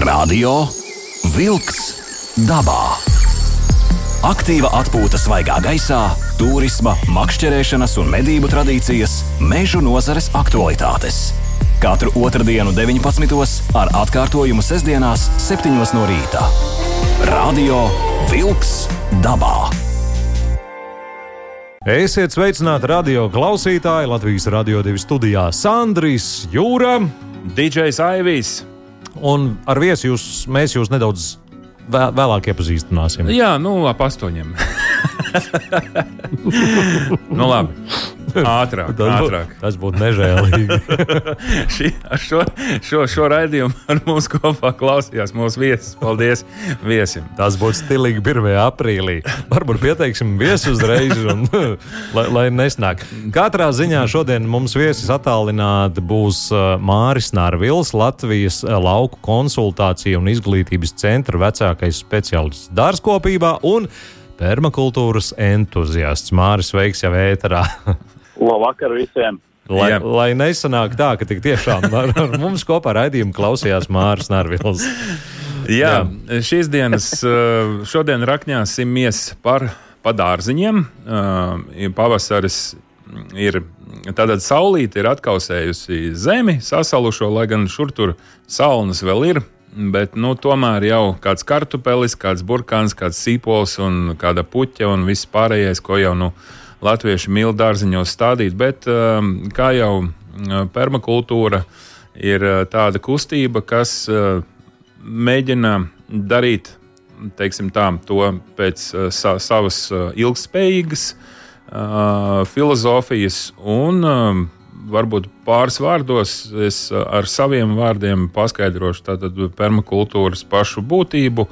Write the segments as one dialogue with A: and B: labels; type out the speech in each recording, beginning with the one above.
A: Radio Wolks dabā. Aktīva atpūta svaigā gaisā, turisma, makšķerēšanas un medību tradīcijas, mežu nozares aktualitātes. Katru otrdienu, 19. ar atkārtojumu sestdienās, 7. no rīta. Radio Wolks dabā.
B: Esiet sveicināti radio klausītāji Latvijas radio divi studijā Sandrijas Jūra.
C: DJs Aivijas.
B: Un ar viesi jūs, mēs jūs nedaudz vēl, vēlāk iepazīstināsim.
C: Jā, nu, ap astoņiem. nu, labi. Ātrāk,
B: tas
C: ātrāk.
B: Būtu, tas būtu nežēlīgi.
C: Šī, šo, šo, šo raidījumu ar mums kopā klausījās mūsu viesis. Paldies viesim.
B: Tas būtu stilīgi 1. aprīlī. Varbūt pieteiksim viesu uzreiz, un, lai, lai nesnāk. Katrā ziņā šodien mums viesis attālināti būs uh, Māris Nārvils, Latvijas uh, lauku konsultāciju un izglītības centra vecākais speciālists dārzkopībā un permakultūras entuziasts. Māris veiks jau ēterā.
D: Labvakar visiem!
B: Lai,
C: Jā.
B: lai nesanāk tā, ka tik tiešām ar, ar mums kopā raidījumā klausījās Mārcis Nārvils.
C: Jā, Jā. šīs dienas, eh, šodien rakņāsimies par padārziņiem. Eh, Pavasaris ir, tātad saulīte ir atkausējusi zemi, sasalušo, lai gan šur tur salnas vēl ir. Bet nu, tomēr jau kāds kartupelis, kāds burkāns, kāds sīpols un kāda puķa un viss pārējais, ko jau nu, latvieši mīl dārziņos stādīt. Bet um, kā jau uh, permakultūra ir uh, tāda kustība, kas uh, mēģina darīt teiksim, tā, to pēc sa savas ilgspējīgas filozofijas un um, varbūt pāris vārdos es ar saviem vārdiem paskaidrošu tātad permakultūras pašu būtību.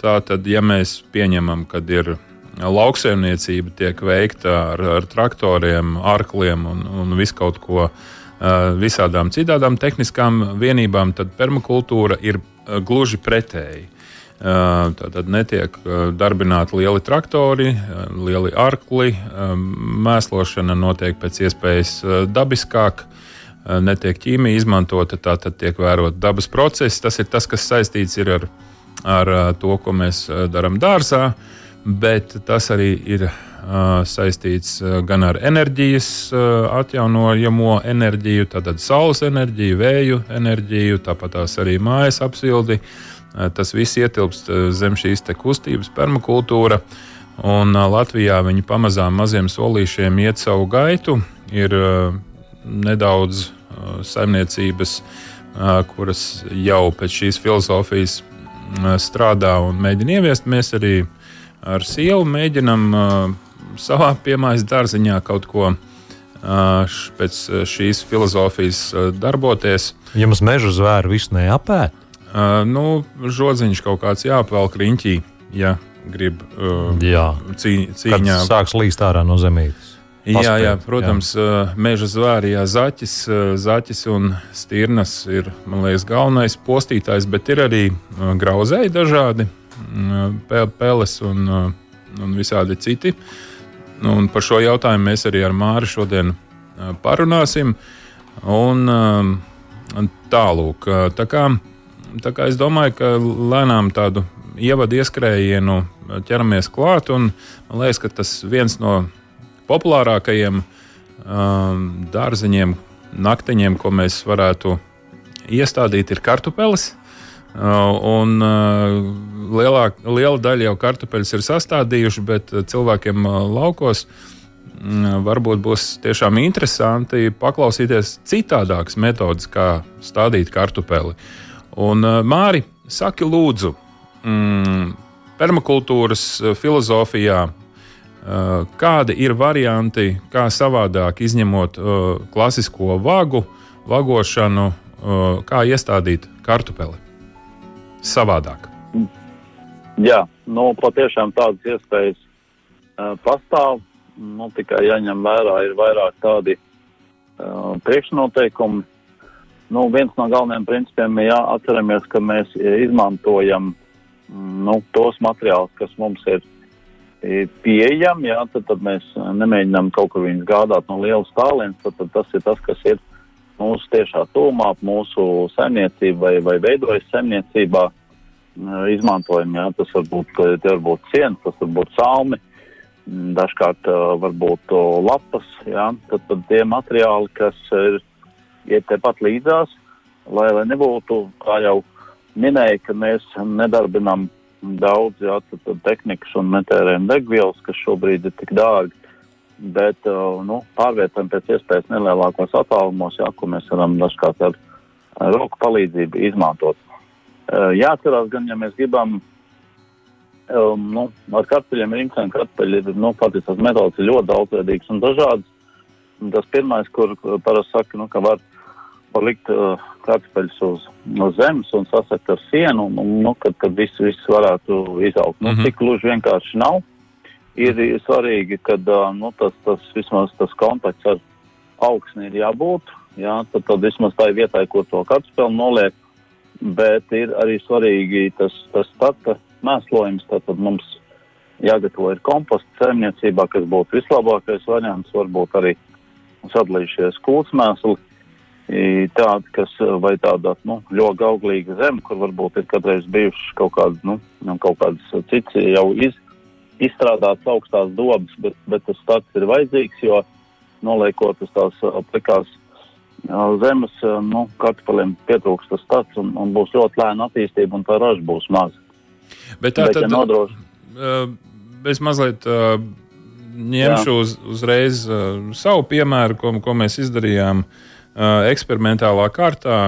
C: Tātad, ja mēs pieņemam, ka ir lauksaimniecība tiek veikta ar, ar traktoriem, arkliem un, un visu kaut ko uh, visādām citām tehniskām vienībām, tad permakultūra ir uh, gluži pretēji. Uh, Tātad netiek uh, darbināti lieli traktori, uh, lieli arkli, um, mēslošana notiek pēc iespējas uh, dabiskāk, uh, netiek ķīmija izmantota, tātad tiek vērot dabas procesi. Tas ir tas, kas saistīts ir ar, ar uh, to, ko mēs uh, darām dārzā, bet tas arī ir uh, saistīts uh, gan ar enerģijas uh, atjaunojamo enerģiju, tātad saules enerģiju, vēju enerģiju, tāpat tās arī mājas apsildi. Uh, Tas viss ietilpst uh, zem šīs kustības, permakultūra. Un uh, Latvijā viņi pamazām maziem solīšiem iet savu gaitu. Ir uh, nedaudz uh, saimniecības, uh, kuras jau pēc šīs filozofijas uh, strādā un mēģina ieviest. Mēs arī ar sievu mēģinam uh, savā piemājas dārziņā kaut ko uh, pēc šīs filozofijas uh, darboties.
B: Jums meža zvēru visu neapēt?
C: Uh, nu, žodziņš kaut kāds jāapvelk riņķī, ja grib uh,
B: Jā.
C: cī,
B: Kad
C: cīņā.
B: sāks līst ārā no zemītes.
C: Jā, jā,
B: paspēt,
C: protams, jā. meža zvēri, jā, zaķis, zaķis un stirnas ir, liekas, galvenais postītājs, bet ir arī grauzēji dažādi, peles un, uh, un visādi citi. Nu, Un par šo jautājumu mēs arī ar Māri šodien uh, parunāsim. Un, um, tālūk, uh, tā kā, tā kā es domāju, ka lēnām tādu ievadu ieskrējienu ķeramies klāt, man liekas, ka tas viens no populārākajiem um, dārziņiem, naktiņiem, ko mēs varētu iestādīt, ir kartupelis. Uh, un, uh, lielāk, liela daļa jau kartupeļus ir sastādījuši, bet uh, cilvēkiem uh, laukos mm, varbūt būs tiešām interesanti paklausīties citādākas metodas, kā stādīt kartupeli. Un, Māri, saki, lūdzu, mm, permakultūras filozofijā, kādi ir varianti, kā savādāk izņemot klasisko vagu, vagošanu, kā iestādīt kartupeli? Savādāk.
D: Jā, nu, patiešām tādas iespējas uh, pastāv. Nu, tikai jāņem vērā, ir vairāk tādi uh, priekšnoteikumi. Nu, viens no galvenajiem principiem ir jāatceramies, ka mēs izmantojam nu, tos materiālus, kas mums ir eh, pieejami. Jā, tad, tad mēs nemēģinām kaut kur viņus gādāt no lielas tālienes. Tad, tad tas ir tas, kas ir mūsu tiešā tūmā, mūsu saimniecība vai, vai veidojas saimniecībā izmantojam. Jā. Tas var būt, var būt sienas, tas var būt salmi, dažkārt varbūt lapas. Jā. Tad, tad tie materiāli, kas ir, ir tepat līdzās, lai, lai nebūtu, kā jau minēja, ka mēs nedarbinām daudz jā, tad, tad tehnikas un netērējam degvielas, kas šobrīd ir tik dārgi. Bet uh, nu, pārvietojam pēc iespējas nelielākos attālumos, jā, ko mēs varam dažkārt ar, roku palīdzību izmantot. Uh, jāatcerās gan, ja mēs gribam um, nu, ar kartupeļiem rinkstiem, kartupeļi ir, nu, patiesībā metods ir ļoti daudzveidīgs un dažāds. Un tas pirmais, kur parasti saka, nu, ka var uh, palikt uh, kartupeļus uz, uz zemes un sasakt ar sienu, un, nu, kad, kad viss, viss varētu izaugt. Nu, mm -hmm. Tik gluži vienkārši nav. Ir, ir svarīgi, ka nu, tas, tas vismaz tas kontakts ar augsni ir jābūt. Jā, tad, tad vismaz tā ir vietā, kur to kartupeli noliek. Bet ir arī svarīgi tas, tas stata mēslojums. Tad mums jāgatavo ir komposta saimniecībā, kas būtu vislabākais variants. Varbūt arī sadalījušies kūtsmēsli tāda, kas vai tāda nu, ļoti auglīga zeme, kur varbūt ir kādreiz bijušas kaut kādas, nu, kaut kādas cits jau iz, izstrādāts augstās dobas, bet, bet tas stats ir vajadzīgs, jo noliekot uz tās plikās zemes, nu, kartupeļiem pietrūks tas stats un, un būs ļoti lēna attīstība un tā raža būs maza.
C: Bet tā bet, tad, ja nodroš... es mazliet uh, ņemšu uz, uzreiz uh, savu piemēru, ko, ko mēs izdarījām uh, eksperimentālā kārtā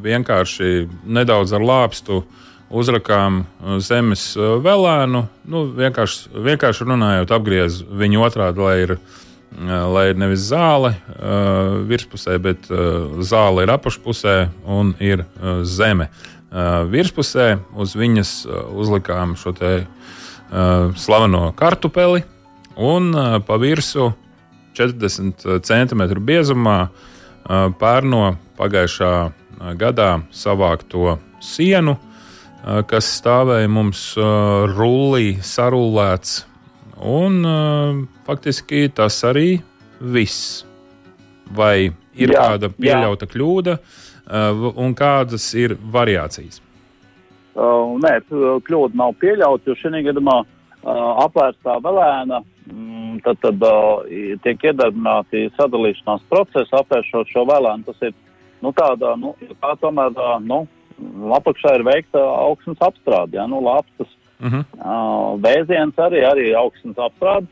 C: vienkārši nedaudz ar lāpstu uzrakām zemes velēnu. Nu, vienkārši, vienkārši runājot, apgriez viņu otrādi, lai ir, lai ir nevis zāle uh, virspusē, bet uh, zāle ir apakšpusē un ir uh, zeme. Uh, virspusē uz viņas uh, uzlikām šo te uh, slaveno kartupeli un uh, pa virsmu 40 cm biezumā uh, pērno pagājušā gadā savākto sienu, kas stāvēja mums rullī, sarullēts. Un faktiski tas arī viss. Vai ir jā, kāda pieļauta jā. kļūda, un kādas ir variācijas?
D: Uh, nē, kļūda nav pieļauta, jo šī gadījumā uh, apvērstā velēna mm, tad, tad uh, tiek iedarbināti sadalīšanās procesi, apvēršot šo vēlēnu. Tas ir nu, tādā, nu, tā tomēr, uh, nu, apakšā ir veikta augstnes apstrāde, ja, nu, lapstas. Uh -huh. uh, vēziens arī, arī augstnes apstrāde.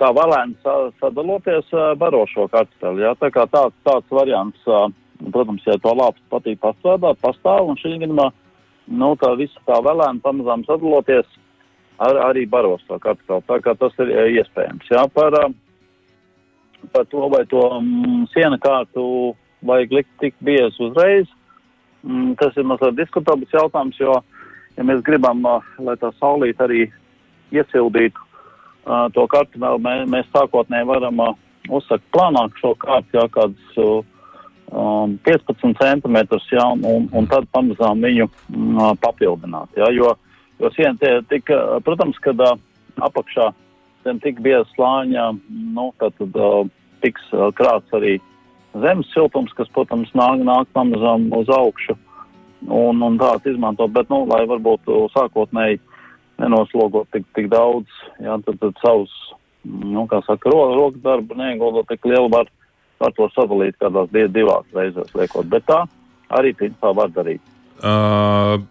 D: Tā vēlēna sa sadaloties uh, baro šo kartupeli. Ja, tā kā tāds, tāds variants, uh, protams, ja to lāpstu patīk pastrādāt, pastāv, un šī gadījumā, nu, tā visa tā vēlēna pamazām sadaloties ar, arī baros to kapitālu. Tā kā tas ir iespējams. Jā, par, eh, par to, vai to mm, siena kārtu vajag likt tik bieži uzreiz, mm, tas ir mazliet diskutabls jautājums, jo, ja mēs gribam, uh, lai tā saulīt arī iesildītu uh, to kartu, vēl mē, mēs sākotnēji varam uh, uzsakt plānāk šo kārtu, jā, kādus uh, um, 15 centimetrus, jā, un, un tad pamazām viņu uh, papildināt, jā, jo Jo siena tie tika, protams, kad apakšā zem tik bieza slāņa, nu, tad, tad tiks krāts arī zemes siltums, kas, protams, nāk, nāk pamazām uz augšu un, un tāds izmantot, bet, nu, lai varbūt sākotnēji nenoslogot tik, tik daudz, jā, tad, tad savus, nu, kā saka, ro, rokas darbu neieguldot tik lielu var, var to sadalīt kādās divās reizēs liekot, bet tā arī, principā, var darīt.
C: Uh,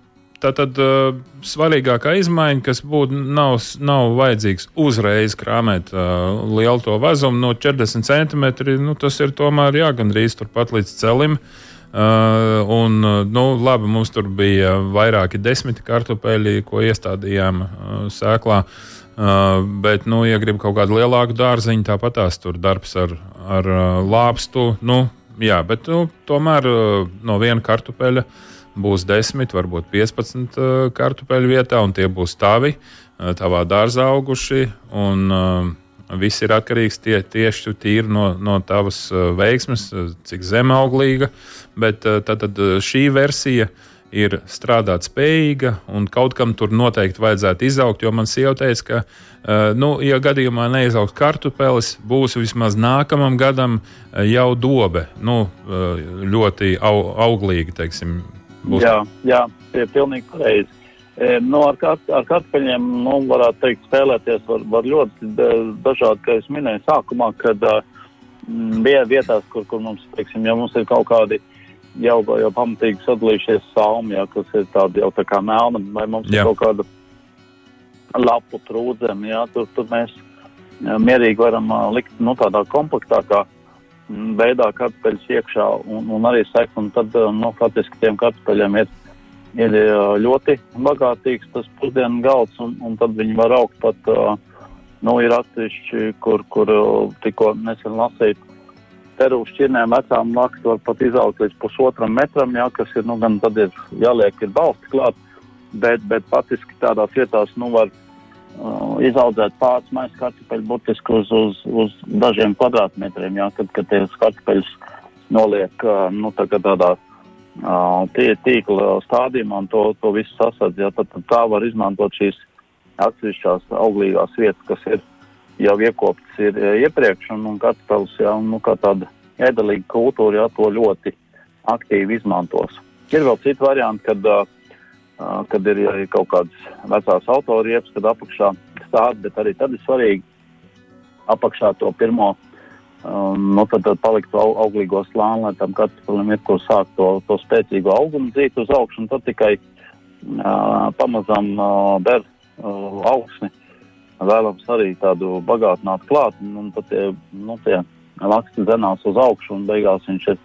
C: Tātad uh, svarīgākā izmaiņa, kas būtu, nav, nav vajadzīgs uzreiz krāpēt uh, lielu to vezumu no 40 cm. Nu, tas ir tomēr jā, gandrīz turpat līdz celim. Uh, un, nu, labi, mums tur bija vairāki desmiti kartupeļi, ko iestādījām uh, sēklā. Uh, bet, nu, ja grib kaut kādu lielāku dārziņu, tāpat tās tur darbs ar, ar uh, lāpstu. Nu, jā, bet nu, tomēr uh, no viena kartupeļa uh, būs 10, varbūt 15 uh, kartupeļu vietā, un tie būs tavi, uh, tavā dārzā auguši. Un, uh, Viss ir atkarīgs tie, tieši tīri no, no tavas veiksmes, cik zemauglīga. Bet tad, tad šī versija ir strādāt spējīga un kaut kam tur noteikti vajadzētu izaugt. Jo man sieva teica, ka, nu, ja gadījumā neizaugs kartupelis, būs vismaz nākamam gadam jau dobe. Nu, ļoti au, auglīgi, teiksim.
D: Būs. Jā, jā, tie ir pilnīgi pareizi. E, nu, ar, kat, ar kartupeļiem, nu, varētu teikt, spēlēties var, var ļoti dažādi, kā es minēju sākumā, kad uh, bija vietās, kur, kur mums, teiksim, ja mums ir kaut kādi jau, jau pamatīgi sadalījušies salmi, ja, kas ir tādi jau tā kā melna, vai mums jā. ir kaut kāda lapu trūdzeme, ja, tur, tur mēs mierīgi varam likt, nu, tādā kompaktākā veidā kartupeļus iekšā un, un arī sekt, un tad, nu, faktiski tiem kartupeļiem ir, ir ļoti bagātīgs tas pusdienu galds, un, un tad viņi var augt pat, nu, ir atsevišķi, kur, kur tikko nesen lasīt, Peru šķirnēm vecām lakstu var pat izaugt līdz pusotram metram, jā, kas ir, nu, gan tad ir jāliek ir balsti klāt, bet, bet patiski tādās vietās, nu, var uh, izaudzēt pāris maisa kartupeļu burtiski uz, uz, uz dažiem kvadrātmetriem, jā, kad, kad tie kartupeļus noliek, uh, nu, kā tādā uh, tie tīkla stādījumā un to, to visu sasadz, jā, tad, tad tā var izmantot šīs atsevišķās auglīgās vietas, kas ir jau iekopts ir e, iepriekš, un, un kartupeļs jau nu, kā tāda ēdelīga kultūra jau to ļoti aktīvi izmantos. Ir vēl citi varianti, kad, uh, kad ir ja kaut kādas vecās autoriepas, kad apakšā stāv, bet arī tad ir svarīgi apakšā to pirmo, um, nu tad, tad paliktu au, auglīgo slāni, lai tam kartupelim ir, kur sākt to, to spēcīgo augumu dzīt uz augšu, un tad tikai uh, pamazam uh, ber uh, augsni vēlams arī tādu bagātinātu klāt, un, tad tie, nu, tie laksti zenās uz augšu, un beigās viņš ir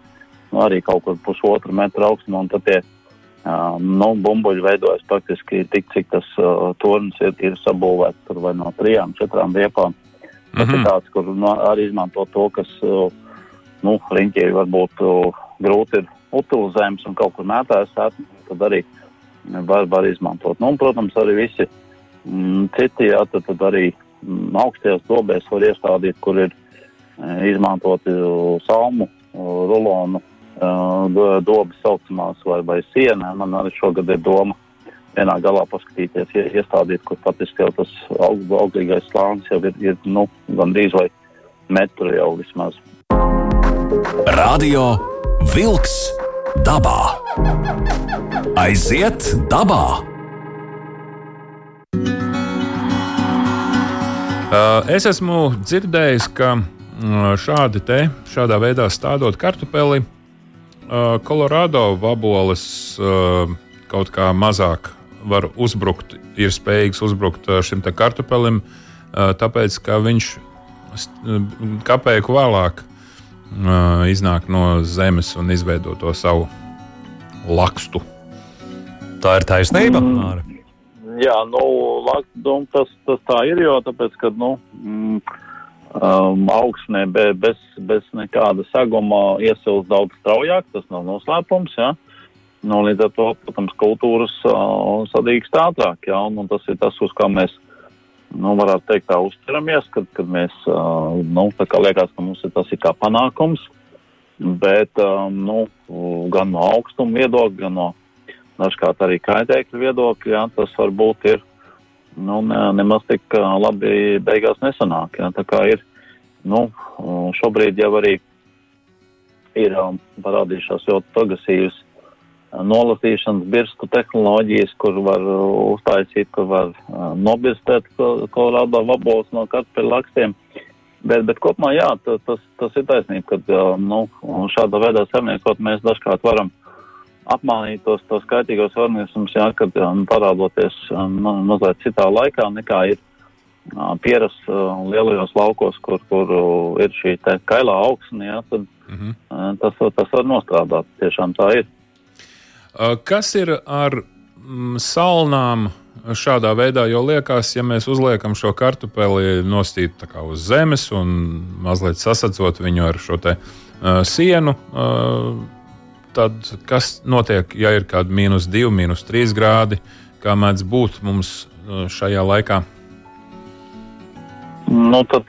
D: nu, arī kaut kur pusotru metru augstumā, un tad tie uh, nu, bumbuļi veidojas praktiski tik, cik tas uh, tornis ir, ir sabūvēts tur vai no trijām, četrām riepām. Tas mm -hmm. ir tāds, kur nu, arī izmanto to, kas, nu, riņķī varbūt grūti ir utilizējams un kaut kur mētājas, tad arī var, var izmantot. Nu, un, protams, arī visi uh, Mm, citi jā, tad, tad arī mm, augstajās dobēs var iestādīt, kur ir e, izmantoti salmu, rulonu, e, dobas saucamās vai, vai siena. Man arī šogad ir doma vienā galā paskatīties, iestādīt, kur patiesībā jau tas aug, auglīgais slānis jau ir, ir nu, gandrīz vai metru jau vismaz.
A: Radio Vilks dabā! Aiziet dabā!
C: Uh, es esmu dzirdējis, ka uh, šādi te, šādā veidā stādot kartupeli, Kolorādo uh, vaboles kaut kā mazāk var uzbrukt, ir spējīgs uzbrukt šim kartupelim, tāpēc ka viņš kāpēju vēlāk iznāk no zemes un izveido to savu lakstu.
B: Tā ir taisnība. Mm
D: jā, nu, Lakdom tas, tas tā ir, jo tāpēc, ka, nu, mm, um, augsnē be, bez, bez nekāda saguma iesils daudz straujāk, tas nav noslēpums, jā. Nu, līdz ar to, protams, kultūras uh, sadīkst ātrāk, jā, un, un tas ir tas, uz kā mēs, nu, varētu teikt, tā uzturamies, kad, kad mēs, uh, nu, tā kā liekas, ka mums ir tas ir kā panākums, bet, um, nu, gan no augstuma viedokļa, gan no dažkārt arī kaitēkļu viedokļi, jā, tas varbūt ir nu, ne, nemaz tik labi beigās nesanāk. Jā, tā kā ir, nu, šobrīd jau arī ir um, parādījušās ļoti progresīvas nolasīšanas birstu tehnoloģijas, kur var uztaisīt, kur var nobirstēt kolorādo vabols no kartupeļu lakstiem. Bet, bet kopumā, jā, tas, tas, ir taisnība, ka nu, šādā veidā saimniekot mēs dažkārt varam apmānīt tos, tos kaitīgos organismus, jā, kad um, parādoties um, mazliet citā laikā nekā ir uh, pierasts uh, lielajos laukos, kur, kur uh, ir šī kailā augsne, jā, tad mm -hmm. uh, tas, tas var nostrādāt. Tiešām tā ir.
C: Kas ir ar mm, salnām? Šādā veidā jau liekas, ja mēs uzliekam šo kartupeli nostīt uz zemes un mazliet sasadzot viņu ar šo te, uh, sienu, uh, tad kas notiek, ja ir kāda mīnus 2, mīnus 3 grādi, kā mēdz būt mums šajā laikā?
D: Nu, tad,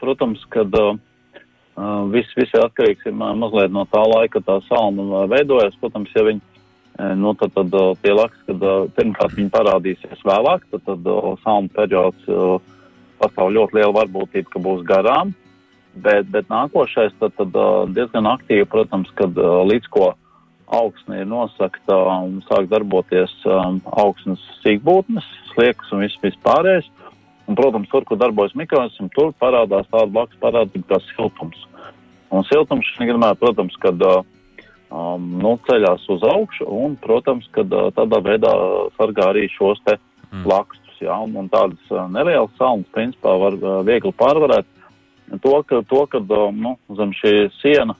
D: protams, kad uh, viss vis ir atkarīgs ir mazliet no tā laika, tā salma veidojas. Protams, ja viņi nu, tad, tad tie laks, kad pirmkārt viņi parādīsies vēlāk, tad, tad salmu periods pastāv ļoti liela varbūtība, ka būs garām, bet, bet nākošais tad, tad diezgan aktīvi, protams, kad līdz ko augsne ir nosakta un sāk darboties um, augsnes sīkbūtnes, sliekas un viss vispārējais. Un, protams, tur, kur darbojas mikroorganismi, tur parādās tāda blakus parādība kā siltums. Un siltums šajā gadījumā, protams, kad uh, um, nu, ceļās uz augšu, un, protams, ka uh, tādā veidā sargā arī šos te mm. lakstus. Jā, un, un tādas uh, nelielas salnas, principā, var uh, viegli pārvarēt. To, ka, to, kad uh, nu, zem šī siena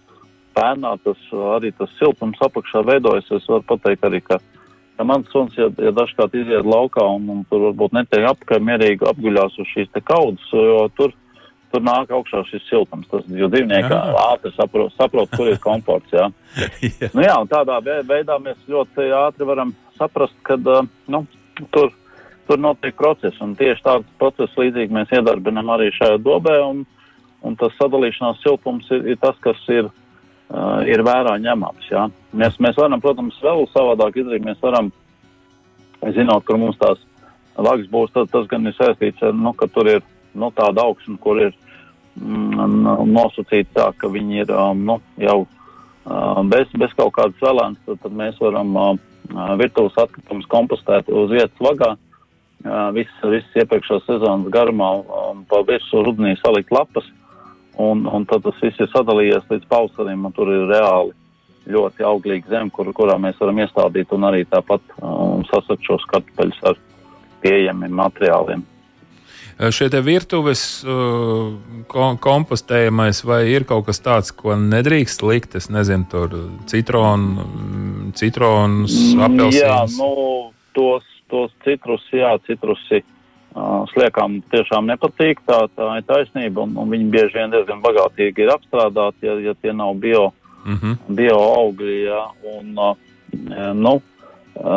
D: pērnā tas uh, arī tas siltums apakšā veidojas, es varu pateikt arī, ka, ka mans suns, ja, ja dažkārt iziet laukā un, un tur varbūt netiek apakaļ mierīgi apguļās uz šīs te kaudas, jo tur tur nāk augšā šis siltums. Tas, jo dzīvnieki ātri saprot, saprot, kur ir komforts. Jā. jā. Nu, jā, tādā veidā mēs ļoti ātri varam saprast, ka nu, tur, tur notiek process. Un tieši tāds process līdzīgi mēs iedarbinām arī šajā dobē. Un, un tas sadalīšanās siltums ir, ir tas, kas ir, uh, ir vērā ņemams. Jā. Mēs, mēs varam, protams, vēl savādāk izdarīt. Mēs varam, zinot, kur mums tās lagas būs, tad tas gan ir saistīts ar, nu, ka tur ir nu, tāda augsne, kur ir mm, nosacīta tā, ka viņi ir um, nu, jau uh, bez, bez kaut kādas vēlēnas, tad, tad mēs varam uh, virtuves atkritumus kompostēt uz vietas vagā. Uh, viss, viss iepriekšējās sezonas garumā um, pa virsmu rudenī salikt lapas, un, un tad tas viss ir sadalījies līdz pavasarim, un tur ir reāli ļoti auglīga zeme, kur, kurā mēs varam iestādīt un arī tāpat um, sasakt šos kartupeļus ar pieejamiem materiāliem.
C: Šie virtuves uh, kompostējamais, vai ir kaut kas tāds, ko nedrīkst likt? Es nezinu, tur citronu, mm, citronus, mm, apelsīnus.
D: Jā, nu, tos, tos citrus, jā, citrusi uh, sliekām tiešām nepatīk, tā, tā ir taisnība, un, un viņi bieži vien diezgan bagātīgi ir apstrādāti, ja, ja tie nav bio, mm -hmm. bio augļi, jā, un, nu,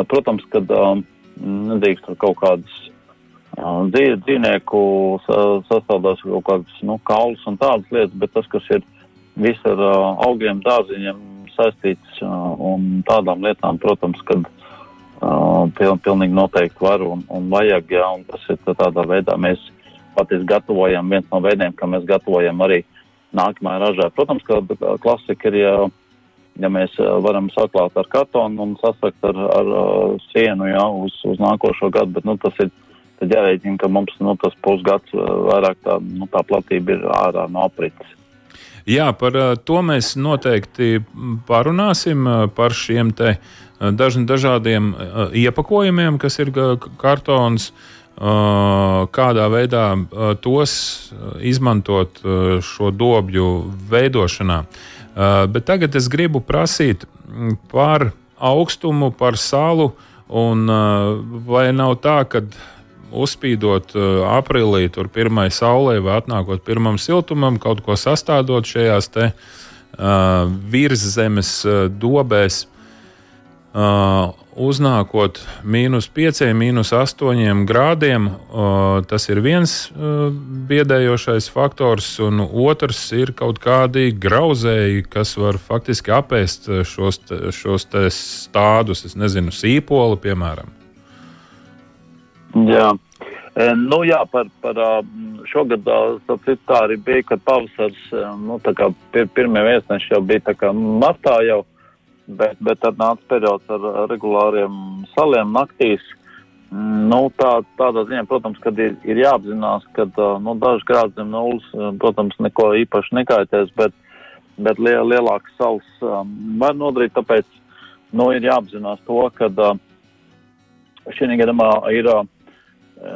D: protams, kad uh, nedrīkst tur kaut kādas dzīv, dzīvnieku sastādās kaut kādas nu, kaulus un tādas lietas, bet tas, kas ir viss ar augiem, dārziņiem saistīts un tādām lietām, protams, kad uh, piln, pilnīgi noteikti var un, un vajag, jā, un tas ir tādā veidā mēs patiesi gatavojam, viens no veidiem, kā mēs gatavojam arī nākamajā ražā. Protams, ka klasika ir, ja, ja mēs varam saklāt ar kartonu un sasakt ar, ar, ar sienu, jā, uz, uz nākošo gadu, bet, nu, tas ir jārēķina, ka mums nu, tas pusgads uh, vairāk tā, nu, tā platība ir ārā no aprites.
C: Jā, par uh, to mēs noteikti parunāsim uh, par šiem te dažn, dažādiem iepakojumiem, kas ir kartons, kādā veidā tos izmantot šo dobju veidošanā. Bet tagad es gribu prasīt par augstumu, par salu, un vai nav tā, ka uzspīdot aprīlī, tur pirmai saulē vai atnākot pirmam siltumam, kaut ko sastādot šajās te uh, virszemes uh, dobēs. Uh, uznākot mīnus 5, mīnus 8 grādiem, uh, tas ir viens uh, biedējošais faktors, un otrs ir kaut kādi grauzēji, kas var faktiski apēst uh, šos, šos stādus, es nezinu, sīpoli, piemēram.
D: Jā. E, nu, jā, par, par šogad tā arī bija, kad pavasars, e, nu, pirmie viesneši jau bija martā jau, bet, bet tad nāca periods ar regulāriem saliem naktīs. Nu, tā, tādā ziņā, protams, kad ir, ir jāapzinās, ka nu, dažs grāds zem nulles, protams, neko īpaši nekaitēs, bet, bet liel, lielāks sals um, var nodarīt, tāpēc nu, ir jāapzinās to, ka uh, šī gadījumā ir uh,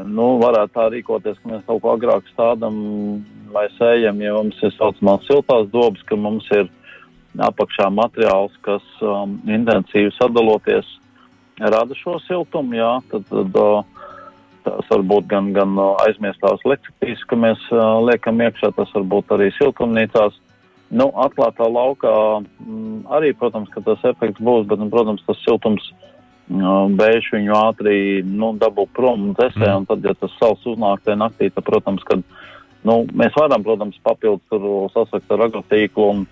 D: nu, varētu tā rīkoties, ka mēs kaut ko agrāk stādām vai sējam, ja mums ir saucamās siltās dobas, ka mums ir apakšā materiāls, kas um, intensīvi sadaloties rada šo siltumu, jā, tad, tad uh, tas var būt gan, gan aizmiestās lekcijas, ka mēs uh, liekam iekšā, tas var būt arī siltumnīcās. Nu, atklātā laukā m, arī, protams, tas efekts būs, bet, nu, protams, tas siltums uh, Bēž viņu ātri nu, dabū prom un dzēsē, mm. un tad, ja tas sals uznāk tajā naktī, tad, protams, kad nu, mēs varam, protams, papildus tur sasakt ar agrotīklu un,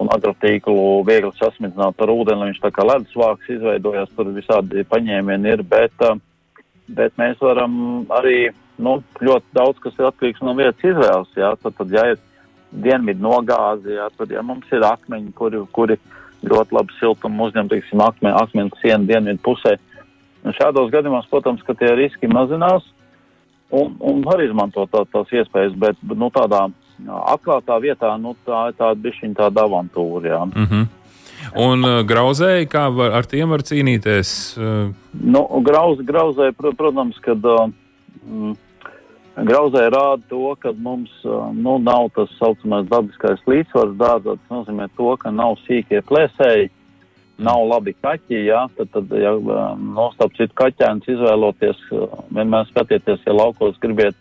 D: un agrotīklu viegli sasmidzināt ar ūdeni, viņš tā kā ledus vāks izveidojās, tur visādi paņēmieni ir, bet, bet mēs varam arī, nu, ļoti daudz, kas ir atkarīgs no vietas izvēles, jā, tad, tad ja ir dienvidu nogāzi, jā, tad, ja mums ir akmeņi, kuri, kuri ļoti labi siltumu uzņem, teiksim, akme, akmens sienu dienvidu pusē, un šādos gadījumos, protams, ka tie riski mazinās, un, un var izmantot tā, tās iespējas, bet, nu, tādā atklātā vietā, nu, tā ir tāda bišķiņa tāda avantūra, jā.
C: Mm -hmm. Un uh, grauzēji, kā var, ar tiem var cīnīties? Uh...
D: Nu, grauz, grauzēji, pr protams, kad uh, grauzēji rāda to, ka mums uh, nu, nav tas saucamais dabiskais līdzsvars dārzā. Tas nozīmē to, ka nav sīkie plēsēji, nav labi kaķi, jā, tad, tad ja nostāp citu kaķēns izvēloties, vienmēr skatieties, ja laukos gribiet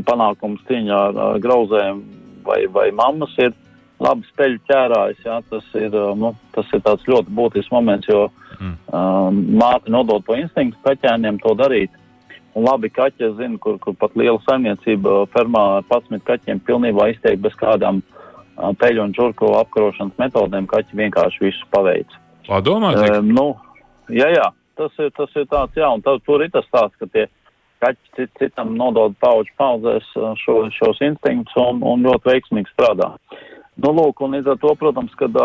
D: panākums cīņā ar, ar grauzēm vai, vai mammas ir labi speļu ķērājs, jā, tas ir, nu, tas ir tāds ļoti būtisks moments, jo mm. um, māte nodod to instinktu kaķēniem to darīt. Un labi kaķi, es zinu, kur, kur pat liela saimniecība fermā ar 11 kaķiem pilnībā izteikti bez kādām uh, peļu un čurku apkarošanas metodēm, kaķi vienkārši visu paveic.
C: Padomā, cik?
D: Um, nu, jā, jā, tas ir, tas ir tāds, jā, un tad, tur ir tas tāds, ka tie kaķi cit, citam nodod pauģu paudzēs šo, šos instinktus un, un ļoti veiksmīgi strādā. Nu, lūk, un līdz ar to, protams, kad,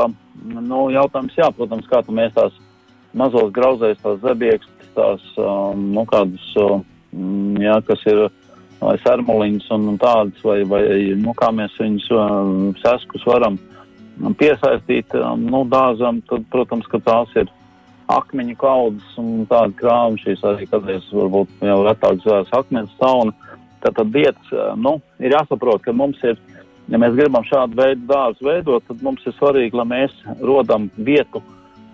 D: nu, jautājums, jā, protams, kā tu mēs tās mazos grauzēs, tās zebiekstas, tās, nu, kādas, jā, kas ir, vai sarmuliņas un, un tādas, vai, vai, nu, kā mēs viņus seskus varam piesaistīt, nu, dāzam, tad, protams, ka tās ir akmeņu kaudzes un tāda krāma šīs arī kādreiz varbūt jau retāk zvērs akmens sauna. Tātad vietas, nu, ir jāsaprot, ka mums ir, ja mēs gribam šādu veidu dārzu veidot, tad mums ir svarīgi, lai mēs rodam vietu,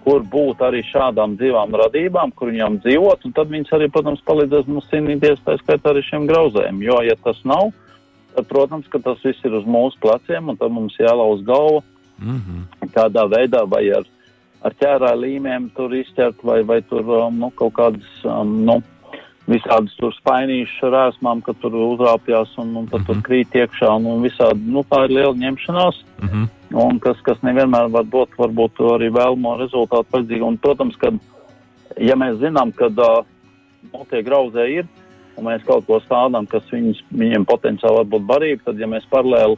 D: kur būt arī šādām dzīvām radībām, kur viņām dzīvot, un tad viņas arī, protams, palīdzēs mums cīnīties, tā skaitā arī šiem grauzējiem, jo, ja tas nav, tad, protams, ka tas viss ir uz mūsu pleciem, un tad mums jālauz galva mm -hmm. kādā veidā vai ar ar ķērāju līmēm tur izķert vai, vai tur um, nu, kaut kādas um, nu, visādas tur spainīšas ar ēsmām, ka tur uzrāpjās un, un tad mm -hmm. tur mhm. krīt iekšā un, un visādi, nu tā ir liela ņemšanās. Mm -hmm. Un kas, kas nevienmēr var dot varbūt arī vēlamo rezultātu vajadzīgu. Un, protams, kad, ja mēs zinām, ka uh, nu, tie grauzē ir, un mēs kaut ko stādām, kas viņus, viņiem potenciāli var būt barība, tad, ja mēs paralēli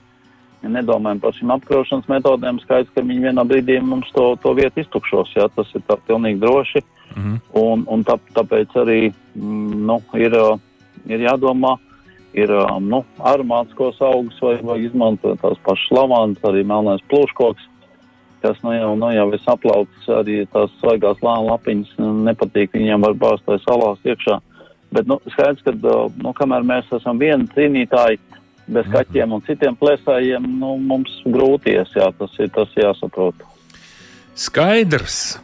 D: ja nedomājam par šīm apkarošanas metodēm, skaidrs, ka viņi vienā brīdī mums to, to vietu iztukšos. Jā, tas ir tā pilnīgi droši. Mm -hmm. Un, un tā, tāpēc arī mm, nu, ir, ir jādomā, ir nu, aromātiskos augus vai, vai izmantot tās pašas lavandas, arī melnais plūškoks, kas nu, jau, nu, jau ir saplaucis, arī tās svaigās lāna lapiņas nepatīk, viņiem var bāzt vai salās iekšā. Bet nu, skaidrs, ka nu, kamēr mēs esam vieni cīnītāji, bez kaķiem un citiem plēsājiem nu, mums grūties, jā, tas ir tas jāsaprot.
C: Skaidrs.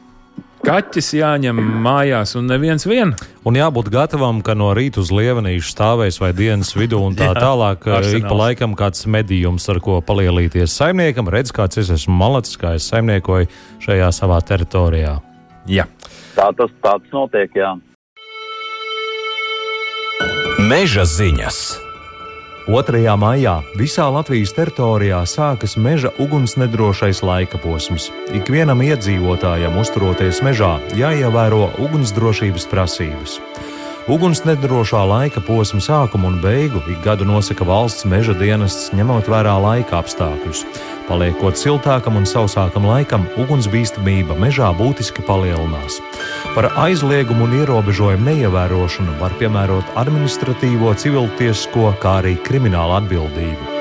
C: Kaķis jāņem mājās, un neviens vien.
B: Un jābūt gatavam, ka no rīta uz lievenīšu stāvēs vai dienas vidū un tā Jā, tālāk. Arsenāls. Ik pa laikam kāds medījums, ar ko palielīties saimniekam, redz, kāds es esmu malacis, kā es saimniekoju šajā savā teritorijā.
C: Jā.
D: Tā tas tāds notiek, jā.
A: Meža ziņas.
B: 2. maijā visā Latvijas teritorijā sākas meža ugunsnedrošais laika posms. Ikvienam iedzīvotājam, uzturoties mežā, jāievēro ugunsdrošības prasības. Ugunsnedrošā laika posma sākumu un beigu ik gadu nosaka valsts meža dienests, ņemot vērā laika apstākļus. Paliekot siltākam un sausākam laikam, ugunsbīstamība mežā būtiski palielinās. Par aizliegumu un ierobežojumu neievērošanu var piemērot administratīvo, civiltiesisko, kā arī kriminālu atbildību.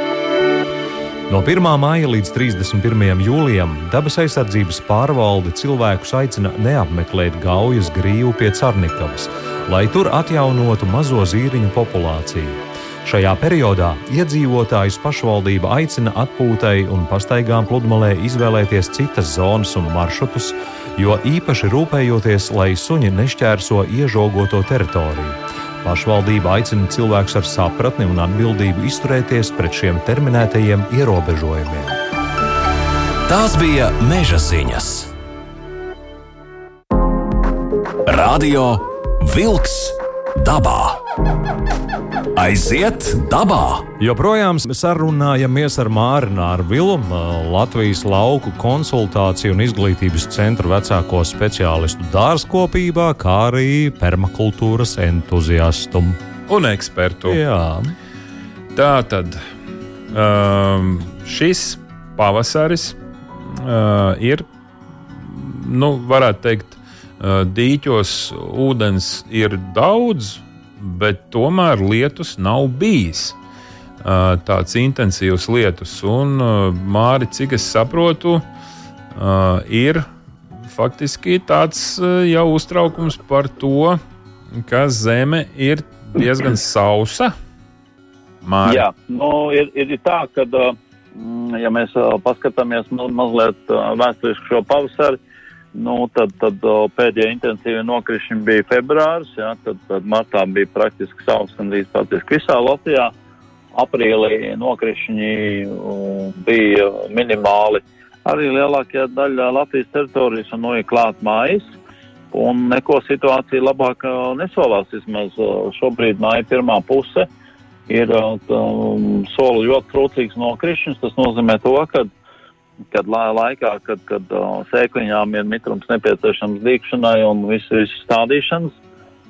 B: No 1. māja līdz 31. jūlijam dabas aizsardzības pārvalde cilvēkus aicina neapmeklēt gaujas grīvu pie Carnikavas, lai tur atjaunotu mazo zīriņu populāciju. Šajā periodā iedzīvotājus pašvaldība aicina atpūtai un pastaigām pludmalē izvēlēties citas zonas un maršrutus, jo īpaši rūpējoties, lai suņi nešķērso iežogoto teritoriju. Pašvaldība aicina cilvēkus ar sapratni un atbildību izturēties pret šiem terminētajiem ierobežojumiem.
A: Tās bija meža ziņas. Radio Wolks dabā. Aiziet dabā!
B: Joprojām sarunājamies ar Mārnu Vilu, Latvijas lauku konsultāciju un izglītības centra vecāko speciālistu dārzkopībā, kā arī permakultūras entuziastu
C: un ekspertu.
B: Jā.
C: Tā tad um, šis pavasaris uh, ir, nu, varētu teikt, uh, dīķos ūdens ir daudz, bet tomēr lietus nav bijis. Tāds intensīvs lietus, un Māri, cik es saprotu, ir faktiski tāds jau uztraukums par to, ka zeme ir diezgan sausa.
D: Māri. Jā, nu, ir, ir tā, ka, ja mēs paskatāmies ma mazliet vēsturiski šo pavasari, Nu, tad, tad pēdējie intensīvie nokrišņi bija februāris, ja, tad, tad martā bija praktiski saules gandrīz praktiski visā Latvijā. Aprīlī nokrišņi bija minimāli arī lielākajā daļā Latvijas teritorijas un noja klāt mājas. Un neko situācija labāk nesolās. Vismaz šobrīd māja pirmā puse ir um, soli ļoti trūcīgs nokrišņs. Tas nozīmē to, ka kad laikā, kad, kad uh, sēkliņām ir mitrums nepieciešams dīkšanai un visu, visu stādīšanas,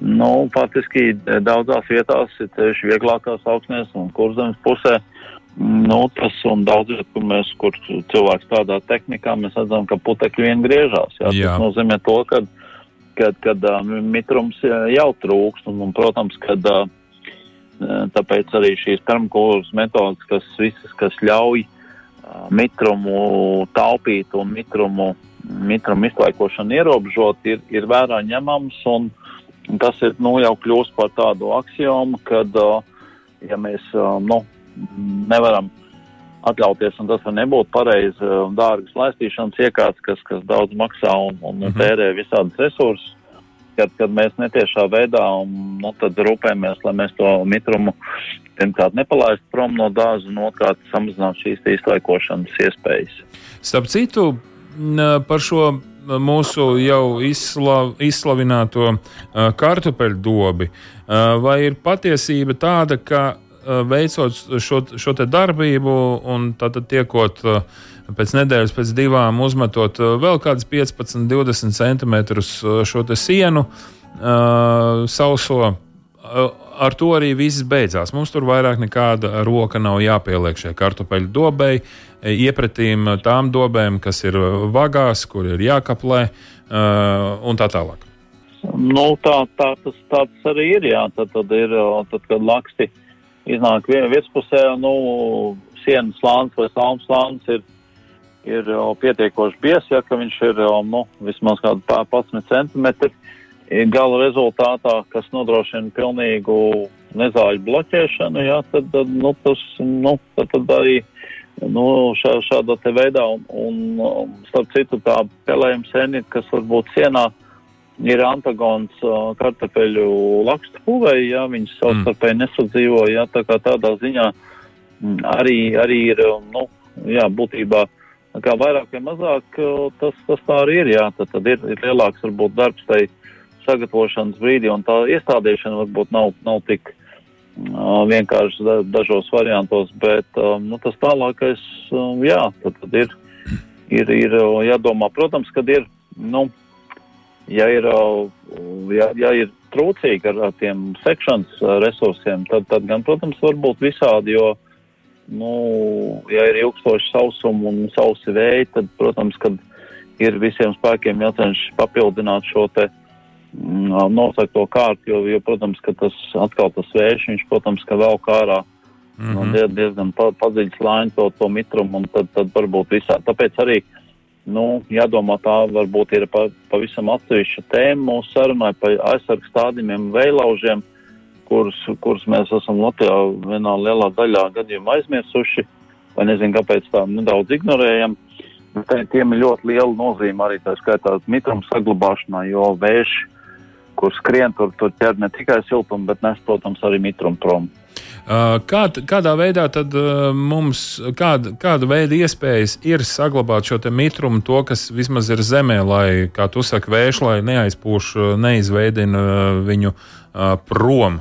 D: nu, faktiski daudzās vietās, ir tieši vieglākās augsnēs un kurzemes pusē, nu, tas un daudz viet, kur mēs, kur cilvēks strādā tehnikā, mēs redzam, ka putekļi vien griežās. Jā. Jā. Tas nozīmē to, ka, kad, kad uh, mitrums jau trūkst un, un protams, kad uh, tāpēc arī šīs termokūras metodas, kas visas, kas ļauj uh, mitrumu taupīt un mitrumu, mitrumu izlaikošanu ierobežot, ir, ir vērā ņemams. Un, tas ir nu, jau kļūst par tādu axiomu, kad, ja mēs nu, nevaram atļauties, un tas var nebūt pareizi dārgas laistīšanas iekārtas, kas, kas daudz maksā un, un -hmm. tērē visādas resursus, kad, kad mēs netiešā veidā un, nu, rūpējamies, lai mēs to mitrumu pirmkārt nepalaist prom no dārza, un otrkārt samazināt šīs izlaikošanas iespējas.
C: Starp citu, par šo mūsu jau izslav, izslavināto kartupeļu dobi, vai ir patiesība tāda, ka veicot šo, šo darbību un tātad tiekot pēc nedēļas, pēc divām uzmetot vēl kādas 15, 20 centimetrus šo sienu, sauso ar to arī viss beidzās. Mums tur vairāk nekāda roka nav jāpieliek šai kartupeļu dobei, iepratīm tām dobēm, kas ir vagās, kur ir jākaplē un tā tālāk.
D: Nu, tā, tā, tas, tā tas arī ir. Jā. Tad, tad ir, tad, kad laksti iznāk vietspusē, nu, sienas slānis vai salmas slānis ir, ir pietiekoši bies, ja viņš ir nu, vismaz kādu 11 centimetri gala rezultātā, kas nodrošina pilnīgu nezāļu bloķēšanu, jā, tad, tad, nu, tas, nu, tad, tad arī nu, šā, šādā te veidā, un, un starp citu tā pelējuma senīt, kas varbūt sienā ir antagons uh, kartupeļu lakstu puvei, jā, viņas savstarpēji mm. nesadzīvo, jā, tā kā tādā ziņā arī, arī ir, nu, jā, būtībā kā vairāk vai mazāk tas, tas tā arī ir, jā, tad, tad ir, ir lielāks varbūt darbs tai sagatavošanas brīdī, un tā iestādīšana varbūt nav, nav tik uh, vienkārši da, dažos variantos, bet um, nu, tas tālākais, um, jā, tad, tad ir, ir, ir jādomā, protams, kad ir, nu, ja ir, ja, ja ir trūcīgi ar, ar tiem sekšanas resursiem, tad, tad gan, protams, var būt visādi, jo, nu, ja ir ilgstoši sausumi un sausi vēji, tad, protams, kad ir visiem spēkiem jācenšas papildināt šo te nosakt to kārtu, jo, jo, protams, ka tas atkal tas vējš, viņš, protams, ka vēl kārā mm -hmm. nu, diezgan pa, padziļs lāņi to, to mitrumu, un tad, tad varbūt visā. Tāpēc arī, nu, jādomā tā varbūt ir pa, pavisam atsevišķa tēma mūsu sarunai par aizsargu stādījumiem veilaužiem, kurus, kurus mēs esam Latvijā vienā lielā daļā gadījumu aizmirsuši, vai nezinu, kāpēc tā nedaudz ignorējam. Tiem ir ļoti liela nozīme arī tā skaitā mitruma saglabāšanā, jo vējš kur skrien, tur, tur ķer ne tikai siltumu, bet nes, protams, arī mitrumu prom.
C: Uh, kā, kādā veidā tad uh, mums, kāda, kāda veida iespējas ir saglabāt šo mitrumu, to, kas vismaz ir zemē, lai, kā tu saki, vējš, lai neaizpūš, uh, neizveidina viņu prom?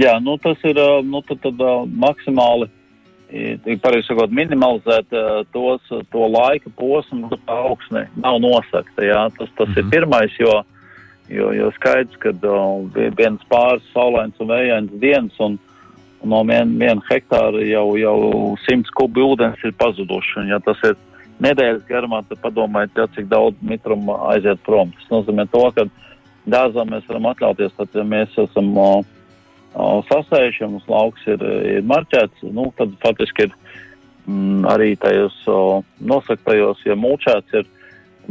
D: Jā, nu, tas ir nu, tad, tad, maksimāli, pareizi sakot, minimalizēt uh, tos, to laika posmu, tā augsne nav nosakta. Jā. Tas, tas mm -hmm. ir
C: Mhm.
D: pirmais, jo, jo, jo skaidrs, ka uh, viens pāris saulains un vējains dienas un, un no viena vien hektāra jau, jau simts kubi ūdens ir pazuduši. Un, ja tas ir nedēļas garumā, tad padomājiet, ja, cik daudz mitruma aiziet prom. Tas nozīmē to, ka dārzā mēs varam atļauties, tad, ja mēs esam uh, sasējuši, ja mums lauks ir, ir marķēts, nu, tad faktiski ir mm, arī tajos o, nosaktajos, ja mulčēts ir,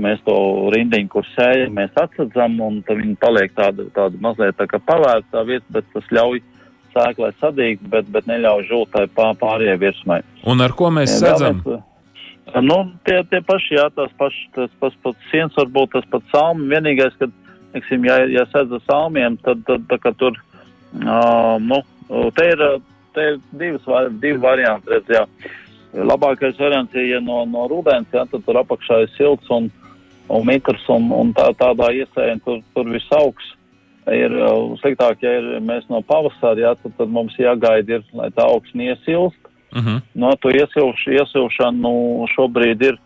D: mēs to rindiņu, kur sējam, mēs atsadzam, un tad viņi paliek tāda, tāda mazliet tā kā pavērtā vieta, bet tas ļauj sēklai sadīgt, bet, bet neļauj žūtai pār, pārējai virsmai.
C: Un ar ko mēs
D: Jā,
C: sedzam?
D: mēs, Nu, tie, tie paši, jā, tās pašas, tas pats pats sienas varbūt tas pats salmi. Vienīgais, kad, teiksim, ja, ja sedz ar salmiem, tad, tad, tā kā tur, uh, nu, te ir, te ir divas, divi varianti, redz, jā. Labākais variants ir, ja no, no rudens, jā, tad tur apakšā ir silts un, un mitrs un, un tā, tādā iesējā tur, tur viss augs. Ir uh, sliktāk, ja ir mēs no pavasara, jā, tad, tad mums jāgaida ir, lai tā augsne iesilst
C: Uh -huh.
D: no to iesilš, iesilšanu nu, šobrīd ir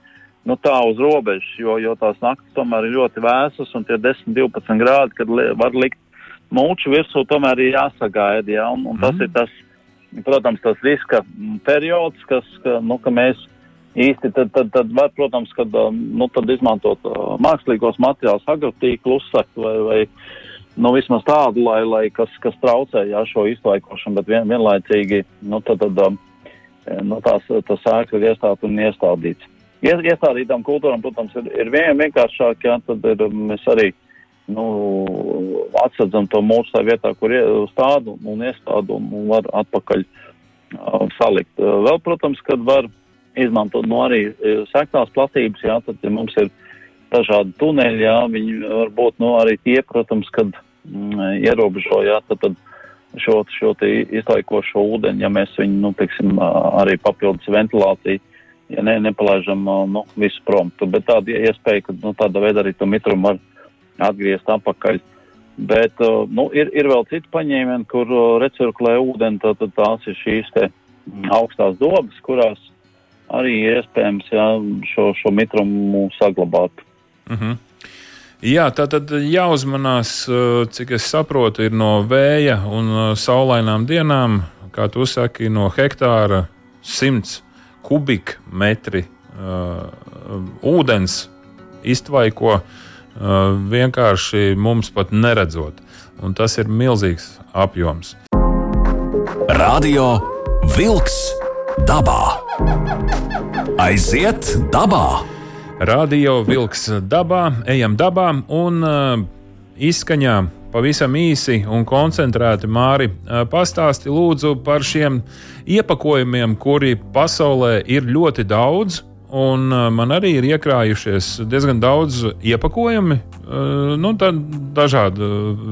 D: nu, tā uz robežas, jo, jo tās naktis tomēr ir ļoti vēsas un tie 10-12 grādi, kad li, var likt mulču virsū, tomēr ir jāsagaida. Ja? Un, un tas
C: Mhm.
D: ir tas, protams, tas riska mm, periods, kas, ka, nu, ka mēs īsti tad, tad, tad var, protams, kad, uh, nu, tad izmantot uh, mākslīgos materiālus, agrotīklu uzsakt vai, vai nu, vismaz tādu, lai, lai kas, kas traucē jā, šo izlaikošanu, bet vien, vienlaicīgi nu, tad, tad, um, nu, tās, tas sēklas ir iestāts un iestādīts. Ies, iestādītām kultūrām, protams, ir, ir vien, vienkāršāk, jā, tad ir, mēs arī nu, atsadzam to mūžu tajā vietā, kur stādu un iestādu un var atpakaļ uh, salikt. Uh, vēl, protams, kad var izmantot no arī uh, sektās platības, jā, tad ja mums ir dažādi tuneļi, jā, viņi var būt nu, arī tie, protams, kad mm, ierobežo, jā, tad, tad šo, šo izlaikošo ūdeni, ja mēs viņu, nu, teiksim, arī papildus ventilāciju, ja ne, nepalaižam nu, visu prom. Bet tāda iespēja, ka nu, tāda veida arī to mitrumu var atgriezt atpakaļ. Bet nu, ir, ir vēl citi paņēmieni, kur recirkulē ūdeni, tad, tad tās ir šīs te mm, augstās dobas, kurās arī iespējams jā, šo, šo mitrumu saglabāt.
C: Uh -huh. Jā, tā tad jāuzmanās, uh, cik es saprotu, ir no vēja un uh, saulainām dienām, kā tu saki, no hektāra 100 kubikmetri uh, ūdens iztvaiko uh, vienkārši mums pat neredzot. Un tas ir milzīgs apjoms.
A: Radio Wolks dabā. Aiziet dabā!
C: Radio vilks dabā, ejam dabā un uh, izskaņā pavisam īsi un koncentrēti Māri uh, pastāsti lūdzu par šiem iepakojumiem, kuri pasaulē ir ļoti daudz. Un uh, man arī ir iekrājušies diezgan daudz iepakojumi, uh, nu, dažāda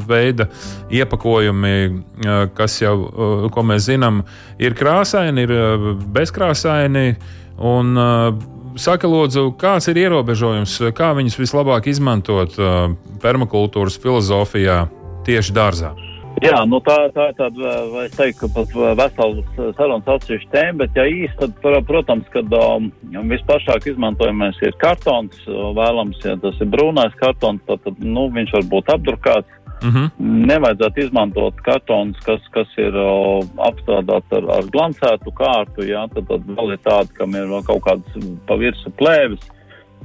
C: veida iepakojumi, uh, kas jau, uh, ko mēs zinām, ir krāsaini, ir uh, bezkrāsaini. Un, uh, Saka, lūdzu, kāds ir ierobežojums, kā viņus vislabāk izmantot uh, permakultūras filozofijā tieši dārzā?
D: Jā, nu tā, tā ir tāda, vai es teiktu, pat vesels sarunas atsevišķi tēma, bet ja īsti, tad, protams, kad um, visplašāk izmantojamais ir kartons, uh, vēlams, ja tas ir brūnais kartons, tad, tad nu, viņš var būt apdrukāts.
C: Uh -huh.
D: Nevajadzētu izmantot kartonus, kas, kas ir uh, apstrādāts ar, ar glancētu kārtu, jā, tad, tad vēl ir tādi, kam ir kaut kādas pavirsu plēves.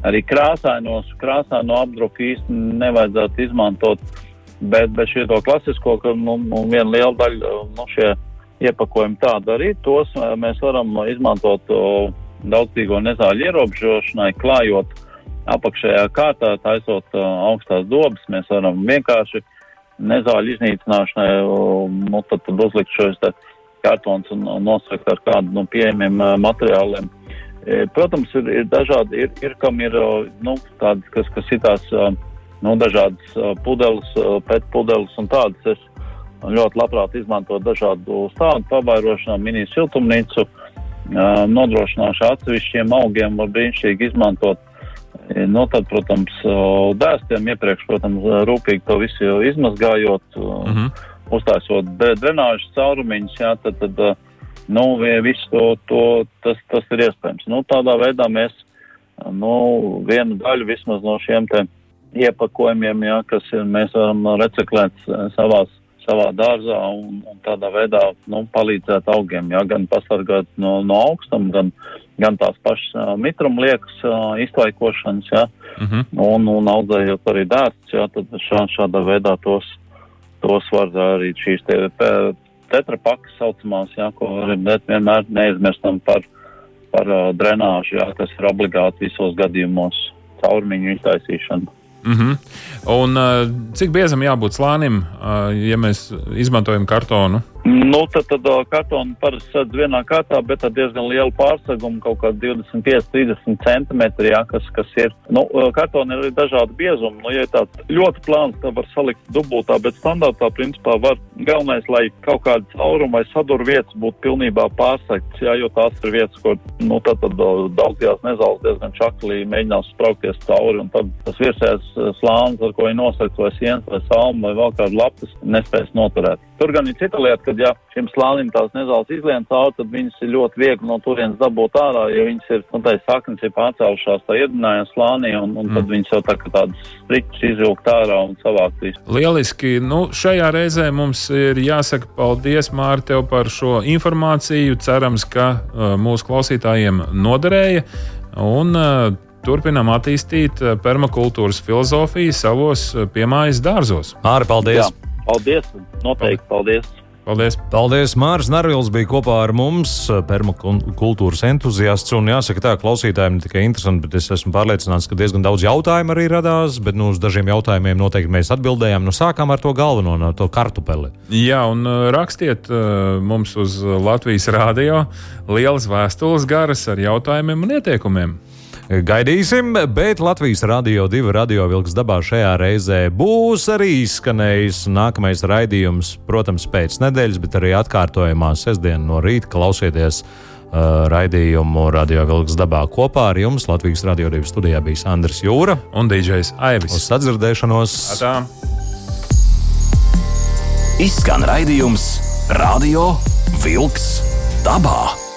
D: Arī krāsainos, krāsaino apdruku īsti nevajadzētu izmantot, bet, bet šie to klasisko, ka nu, nu, viena liela daļa nu, šie iepakojumi tādi arī tos uh, mēs varam izmantot daudzdzīvo nezāļu ierobežošanai, klājot apakšējā kārtā, taisot augstās dobas, mēs varam vienkārši nezāļu iznīcināšanai, nu, tad, tad uzlikt šos kartons un, nosakt ar kādu no pieejamiem uh, materiāliem. E, Protams, ir, ir dažādi, ir, ir kam ir nu, tādas, kas, kas citās uh, nu, dažādas pudeles, uh, pēc pudeles un tādas. Es ļoti labprāt izmantotu dažādu stādu pavairošanā, mini siltumnīcu, nodrošināšu atsevišķiem augiem, var brīnišķīgi izmantot. Nu, tad, protams, dēstiem iepriekš, protams, rūpīgi to visu izmazgājot,
C: Uh -huh.
D: uztaisot drenāžas caurumiņus, jā, tad, tad nu, visu to, to tas, tas ir iespējams. Nu, tādā veidā mēs nu, vienu daļu vismaz no šiem te iepakojumiem, jā, kas ir, mēs varam reciklēt savās, savā dārzā un, un tādā veidā nu, palīdzēt augiem, jā, gan pasargāt no, no augstuma, gan, gan tās pašas uh, mitrumliekas uh, izlaikošanas, jā, uh -huh. un, un audzējot arī dārsts, jā, tad šā, šādā veidā tos, tos var arī šīs te, te tetrapakas saucamās, jā, ko varam vienmēr neizmirstam par, par uh, drenāžu, jā, kas ir obligāti visos gadījumos caurmiņu iztaisīšana.
C: Mm -hmm. Un uh, cik biezam jābūt slānim, uh, ja mēs izmantojam kartonu?
D: Nu, tad, tad kartonu parasti sadz vienā kārtā, bet ar diezgan lielu pārsegumu, kaut kā 25-30 centimetri, jā, kas, kas ir. Nu, kartoni ir arī dažādi biezumi. Nu, ja tāds ļoti plāns, tad var salikt dubultā, bet standartā principā var galvenais, lai kaut kāda cauruma vai saduru vietas būtu pilnībā pārsegtas, jā, jo tās ir vietas, kur, nu, tad, tad daudzajās nezāles diezgan čaklī mēģinās spraukties cauri, un tad tas virsējais slānis, ar ko ir nosegts vai sienas vai salma vai vēl kāda lapas, nespēs noturēt. Tur gan ir cita lieta, ka, ja šim slānim tās nezāles izlien cauri, tad viņas ir ļoti viegli no turienes dabūt ārā, jo viņas ir, nu, tā saknes ir pārcēlušās tā iedinājuma slānī, un, un mm. tad viņas jau tā kā tādas striķis izvilkt ārā un savākt visu.
C: Lieliski! Nu, šajā reizē mums ir jāsaka paldies, Māri, tev par šo informāciju. Cerams, ka uh, mūsu klausītājiem noderēja. Un, uh, Turpinām attīstīt uh, permakultūras filozofiju savos uh, piemājas dārzos.
B: Māri, paldies! Jā.
D: Paldies! Noteikti paldies!
C: Paldies!
B: Paldies! Mārs Narvils bija kopā ar mums, permakultūras entuziasts. Un jāsaka, tā klausītājiem ne tikai interesanti, bet es esmu pārliecināts, ka diezgan daudz jautājumu arī radās. Bet nu, uz dažiem jautājumiem noteikti mēs atbildējām. Nu, sākām ar to galveno, no to kartupeli.
C: Jā, un uh, rakstiet uh, mums uz Latvijas rādio lielas vēstules garas ar jautājumiem un ieteikumiem.
B: Gaidīsim, bet Latvijas radio divi radio vilks dabā šajā reizē būs arī izskanējis nākamais raidījums, protams, pēc nedēļas, bet arī atkārtojumā sestdien no rīta klausieties. Uh, raidījumu Radio Vilks dabā kopā ar jums Latvijas Radio 2 studijā bija Andris Jūra
C: un DJs Aivis.
B: Uz sadzirdēšanos!
C: Atā.
A: Izskan raidījums Radio Vilks dabā!